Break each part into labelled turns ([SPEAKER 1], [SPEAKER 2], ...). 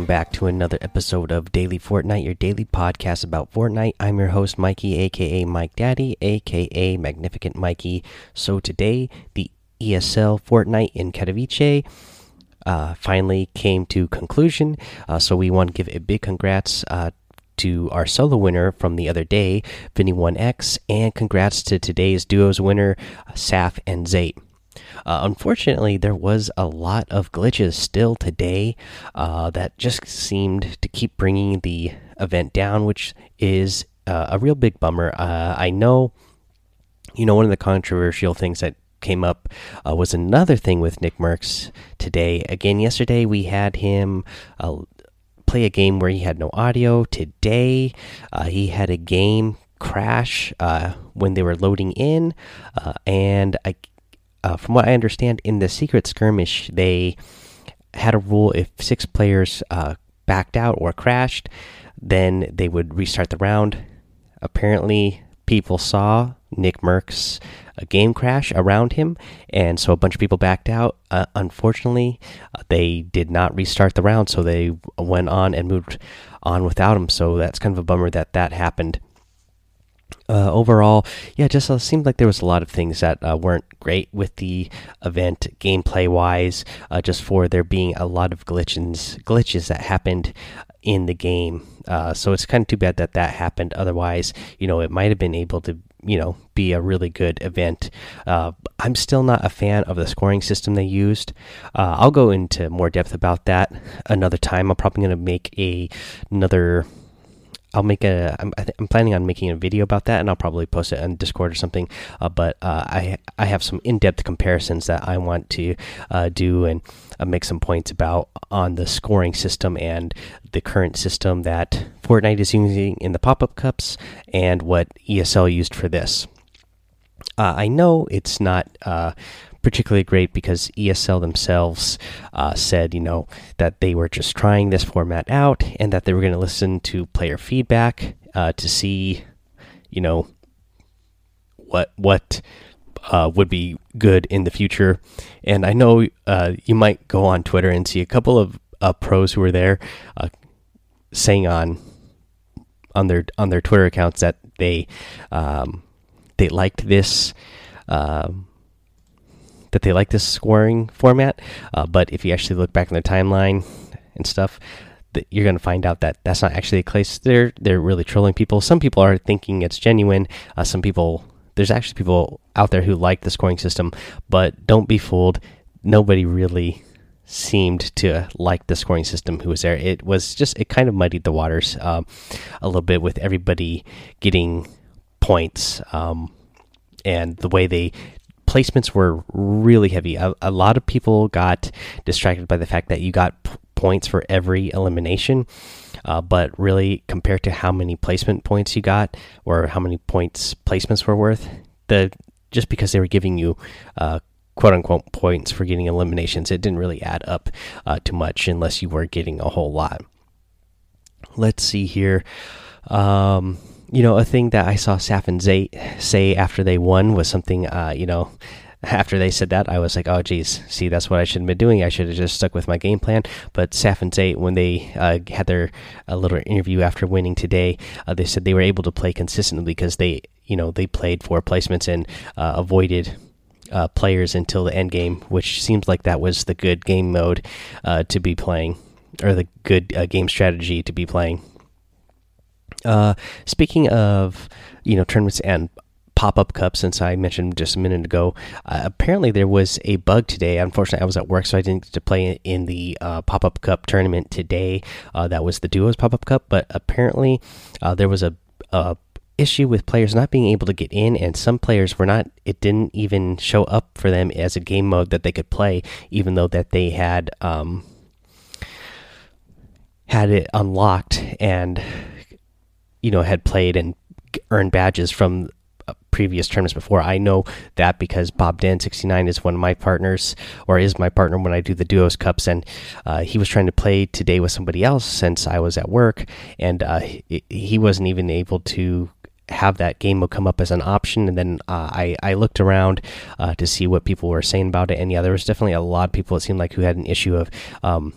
[SPEAKER 1] Welcome back to another episode of Daily Fortnite, your daily podcast about Fortnite. I'm your host, Mikey, aka Mike Daddy, aka Magnificent Mikey. So today, the ESL Fortnite in Katowice uh, finally came to conclusion. Uh, so we want to give a big congrats uh, to our solo winner from the other day, Vinny1X, and congrats to today's duos winner, Saf and Zayt. Uh, unfortunately, there was a lot of glitches still today uh, that just seemed to keep bringing the event down, which is uh, a real big bummer. Uh, I know, you know, one of the controversial things that came up uh, was another thing with Nickmercs today. Again, yesterday we had him uh, play a game where he had no audio. Today, he had a game crash uh, when they were loading in, uh, and I uh, from what I understand, in the secret skirmish, they had a rule if six players uh, backed out or crashed, then they would restart the round. Apparently, people saw Nickmercs a game crash around him, and so a bunch of people backed out. Uh, unfortunately, uh, they did not restart the round, so they went on and moved on without him. So that's kind of a bummer that that happened uh, overall, yeah, just uh, seemed like there was a lot of things that uh, weren't great with the event gameplay wise. Uh, just for there being a lot of glitches glitches that happened in the game. Uh, so it's kind of too bad that that happened. Otherwise, you know, it might have been able to you know be a really good event. Uh, I'm still not a fan of the scoring system they used. I'll go into more depth about that another time. I'm probably going to make a another I'll make a. I'm, I'm planning on making a video about that, and I'll probably post it on Discord or something. Uh, but uh, I I have some in depth comparisons that I want to uh, do and uh, make some points about on the scoring system and the current system that Fortnite is using in the pop up cups and what ESL used for this. Uh, I know it's not uh, particularly great because ESL themselves uh, said, you know, that they were just trying this format out and that they were going to listen to player feedback uh, to see, you know, what what uh, would be good in the future. And I know uh, you might go on Twitter and see a couple of uh, pros who were there uh, saying on on their on their Twitter accounts that they um, they liked this. Um, that they like this scoring format. Uh, but if you actually look back in the timeline and stuff, that you're going to find out that that's not actually the case. They're they're really trolling people. Some people are thinking it's genuine. Uh, some people there's actually people out there who like the scoring system, but don't be fooled. Nobody really seemed to like the scoring system who was there. It was just it kind of muddied the waters um, a little bit with everybody getting points. Um, and the way they placements were really heavy. A, a, lot of people got distracted by the fact that you got points for every elimination, uh, but really compared to how many placement points you got or how many points placements were worth, the just because they were giving you uh, quote unquote points for getting eliminations, it didn't really add up uh, too much unless you were getting a whole lot. Let's see here. Um, you know, a thing that I saw Saf Zayt say after they won was something, uh, you know, after they said that, I was like, oh, geez, see, that's what I should have been doing. I should have just stuck with my game plan. But Saf Zayt, when they uh, had their little interview after winning today, uh, they said they were able to play consistently because they, you know, they played for placements and uh, avoided uh, players until the end game, which seems like that was the good game mode uh, to be playing, or the good game strategy to be playing. Uh, speaking of you know tournaments and pop-up cups since i mentioned just a minute ago uh, apparently there was a bug today. Unfortunately i was at work so i didn't get to play in the uh, pop-up cup tournament today uh, that was the duos pop-up cup. But apparently uh, there was a, a, issue with players not being able to get in and some players were not it didn't even show up for them as a game mode that they could play even though that they had um, had it unlocked. And you know had played and earned badges from uh, previous tournaments before. I know that because Bob Dan sixty nine is one of my partners, or is my partner when I do the duos cups, and uh, he was trying to play today with somebody else since I was at work, and uh, he wasn't even able to have that game will come up as an option and then uh, I, I looked around uh, to see what people were saying about it and yeah there was definitely a lot of people it seemed like who had an issue of um,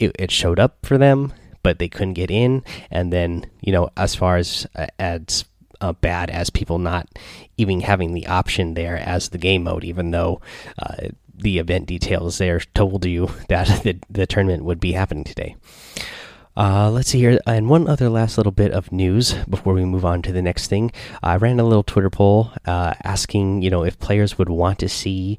[SPEAKER 1] it, it showed up for them, but they couldn't get in. And then you know, as far as uh, as uh, bad as people not even having the option there as the game mode, even though uh, the event details there told you that the, the tournament would be happening today. Uh, let's see here. And one other last little bit of news before we move on to the next thing. I ran a little Twitter poll uh, asking, you know, if players would want to see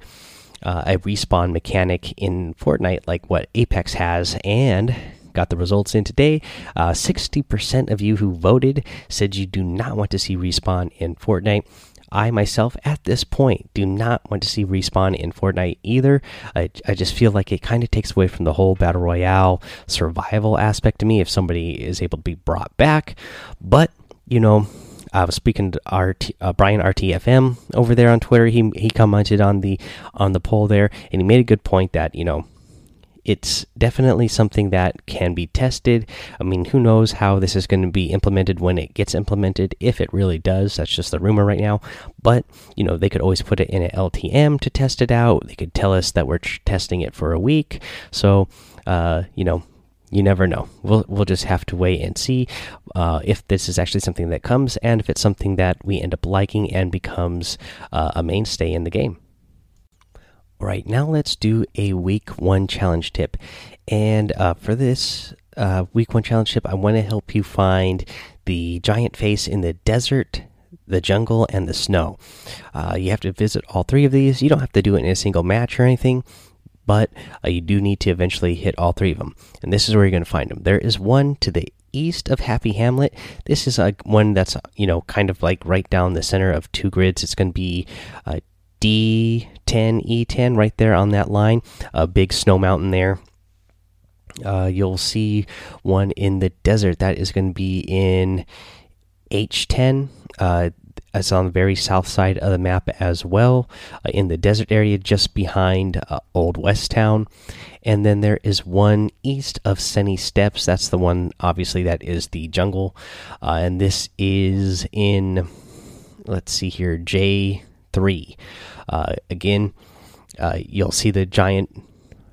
[SPEAKER 1] uh, a respawn mechanic in Fortnite like what Apex has, and got the results in today. 60% uh, of you who voted said you do not want to see respawn in Fortnite. I myself, at this point, do not want to see respawn in Fortnite either. I, I just feel like it kind of takes away from the whole battle royale survival aspect to me if somebody is able to be brought back. But you know, I was speaking to RT, uh, Brian RTFM over there on Twitter. He he commented on the on the poll there, and he made a good point that you know it's definitely something that can be tested. I mean, who knows how this is going to be implemented when it gets implemented, if it really does. That's just the rumor right now. But, you know, they could always put it in an LTM to test it out. They could tell us that we're testing it for a week. So, uh, you know, you never know. We'll we'll just have to wait and see uh, if this is actually something that comes, and if it's something that we end up liking and becomes uh, a mainstay in the game. All right, now let's do a week one challenge tip. And uh, for this uh, week one challenge tip, I want to help you find the giant face in the desert, the jungle, and the snow. Uh, you have to visit all three of these. You don't have to do it in a single match or anything, but uh, you do need to eventually hit all three of them. And this is where you're going to find them. There is one to the east of Happy Hamlet. This is a one that's you know kind of like right down the center of two grids. It's going to be uh, D10, E10 right there on that line. A big snow mountain there. Uh, you'll see one in the desert that is going to be in H10. Uh, it's on the very south side of the map as well, uh, in the desert area just behind uh, Old West Town. And then there is one east of Sunny Steps. That's the one, obviously, that is the jungle. Uh, and this is in, let's see here, J three. Uh, again, uh, you'll see the giant.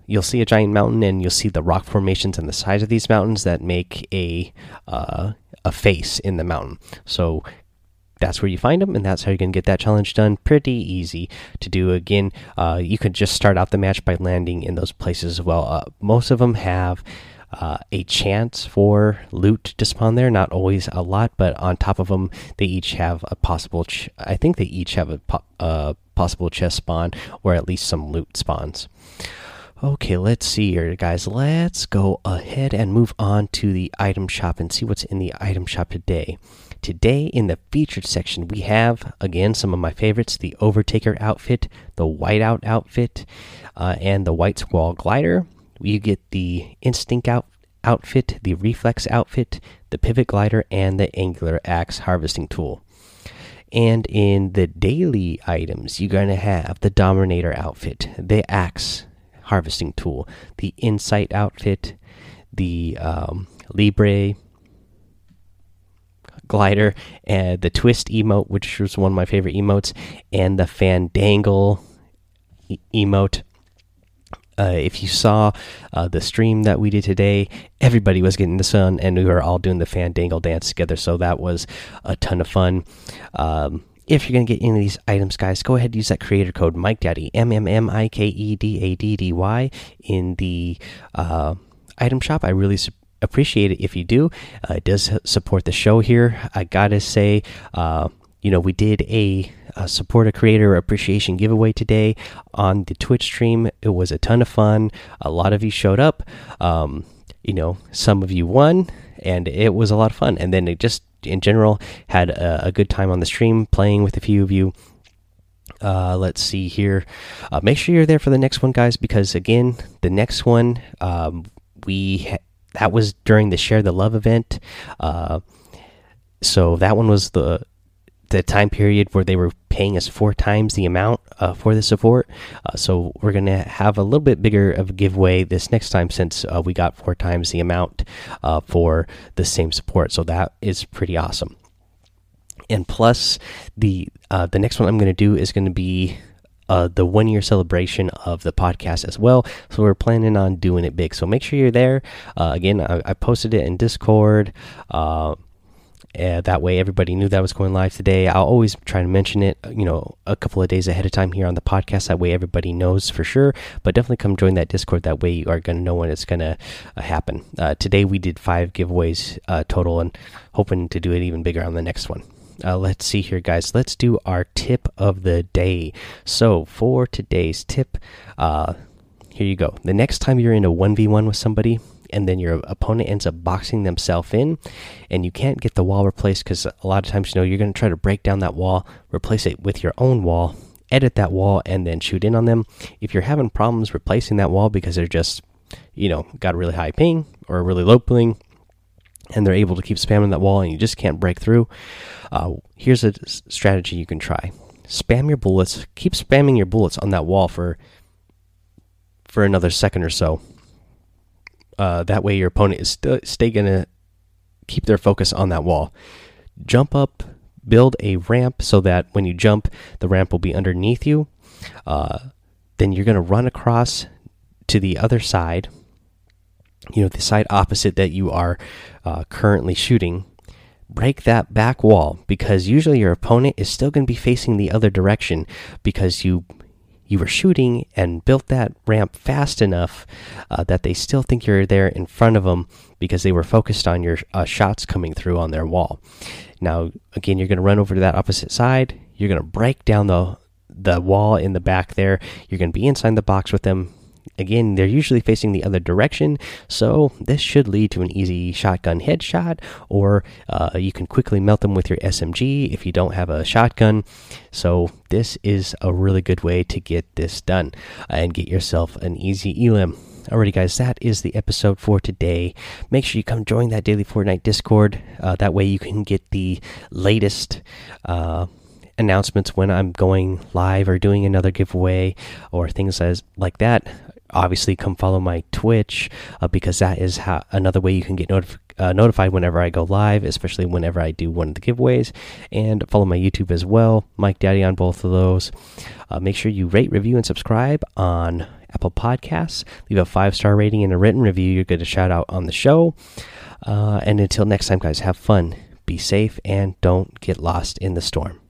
[SPEAKER 1] You'll see a giant mountain, and you'll see the rock formations and the sides of these mountains that make a uh, a face in the mountain. So that's where you find them, and that's how you can get that challenge done. Pretty easy to do. Again, uh, you can just start out the match by landing in those places as well. Uh, most of them have uh, a chance for loot to spawn there. Not always a lot, but on top of them, they each have a possible. I think they each have a po possible chest spawn, or at least some loot spawns. Okay, let's see here, guys. Let's go ahead and move on to the item shop and see what's in the item shop today. Today, in the featured section, we have again some of my favorites the Overtaker outfit, the Whiteout outfit, uh, and the White Squall glider you get the Instinct out outfit, the Reflex outfit, the Pivot glider, and the Angular axe harvesting tool. And in the daily items, you're going to have the Dominator outfit, the axe harvesting tool, the Insight outfit, the um, Libre glider, and the Twist emote, which was one of my favorite emotes, and the Fandangle emote uh, if you saw uh, the stream that we did today, everybody was getting the sun, and we were all doing the fandangle dance together. So that was a ton of fun. Um, if you're gonna get any of these items, guys, go ahead and use that creator code Mike Daddy M M M I K E D A D D Y in the uh, item shop. I really appreciate it if you do. Uh, it does support the show here. I gotta say, uh, you know, we did a a support a creator appreciation giveaway today on the Twitch stream. It was a ton of fun. A lot of you showed up. Um, you know, some of you won, and it was a lot of fun. And then it just, in general, had a, a good time on the stream playing with a few of you. Uh, let's see here. Uh, make sure you're there for the next one, guys, because again, the next one um, we that was during the share the love event. Uh, so that one was the the time period where they were paying us four times the amount uh, for the support. Uh, so we're going to have a little bit bigger of a giveaway this next time since uh, we got four times the amount uh, for the same support. So that is pretty awesome. And plus, the uh, the next one I'm going to do is going to be uh, the one year celebration of the podcast as well. So we're planning on doing it big. So make sure you're there. Uh, again, I, I, posted it in Discord. Uh, and that way, everybody knew that was going live today. I'll always try to mention it, you know, a couple of days ahead of time here on the podcast. That way, everybody knows for sure. But definitely come join that Discord. That way, you are going to know when it's going to uh, happen. Uh, today, we did five giveaways uh, total, and hoping to do it even bigger on the next one. Uh, let's see here, guys. Let's do our tip of the day. So, for today's tip, uh, here you go. The next time you're in a 1v1 with somebody, and then your opponent ends up boxing themselves in, and you can't get the wall replaced because a lot of times, you know, you're going to try to break down that wall, replace it with your own wall, edit that wall, and then shoot in on them. If you're having problems replacing that wall because they're just, you know, got a really high ping or a really low ping, and they're able to keep spamming that wall and you just can't break through, uh, here's a strategy you can try. Spam your bullets. Keep spamming your bullets on that wall for for another second or so. Uh, that way, your opponent is st stay gonna keep their focus on that wall. Jump up, build a ramp so that when you jump, the ramp will be underneath you. Uh, then you're gonna run across to the other side you know the side opposite that you are uh, currently shooting break that back wall because usually your opponent is still going to be facing the other direction because you you were shooting and built that ramp fast enough uh, that they still think you're there in front of them because they were focused on your uh, shots coming through on their wall. Now, again, you're going to run over to that opposite side. You're going to break down the the wall in the back there. You're going to be inside the box with them. Again, they're usually facing the other direction, so this should lead to an easy shotgun headshot, or uh, you can quickly melt them with your SMG if you don't have a shotgun. So, this is a really good way to get this done and get yourself an easy elim. Alrighty, guys, that is the episode for today. Make sure you come join that daily Fortnite Discord. Uh, that way, you can get the latest. Uh, announcements when I'm going live or doing another giveaway or things as like that obviously come follow my Twitch uh, because that is how another way you can get notif uh, notified whenever I go live, especially whenever I do one of the giveaways. And follow my YouTube as well, Mike Daddy on both of those. Uh, make sure you rate, review, and subscribe on Apple Podcasts. Leave a five star rating and a written review. You'll get a shout out on the show. Uh, and until next time, guys, have fun, be safe, and don't get lost in the storm.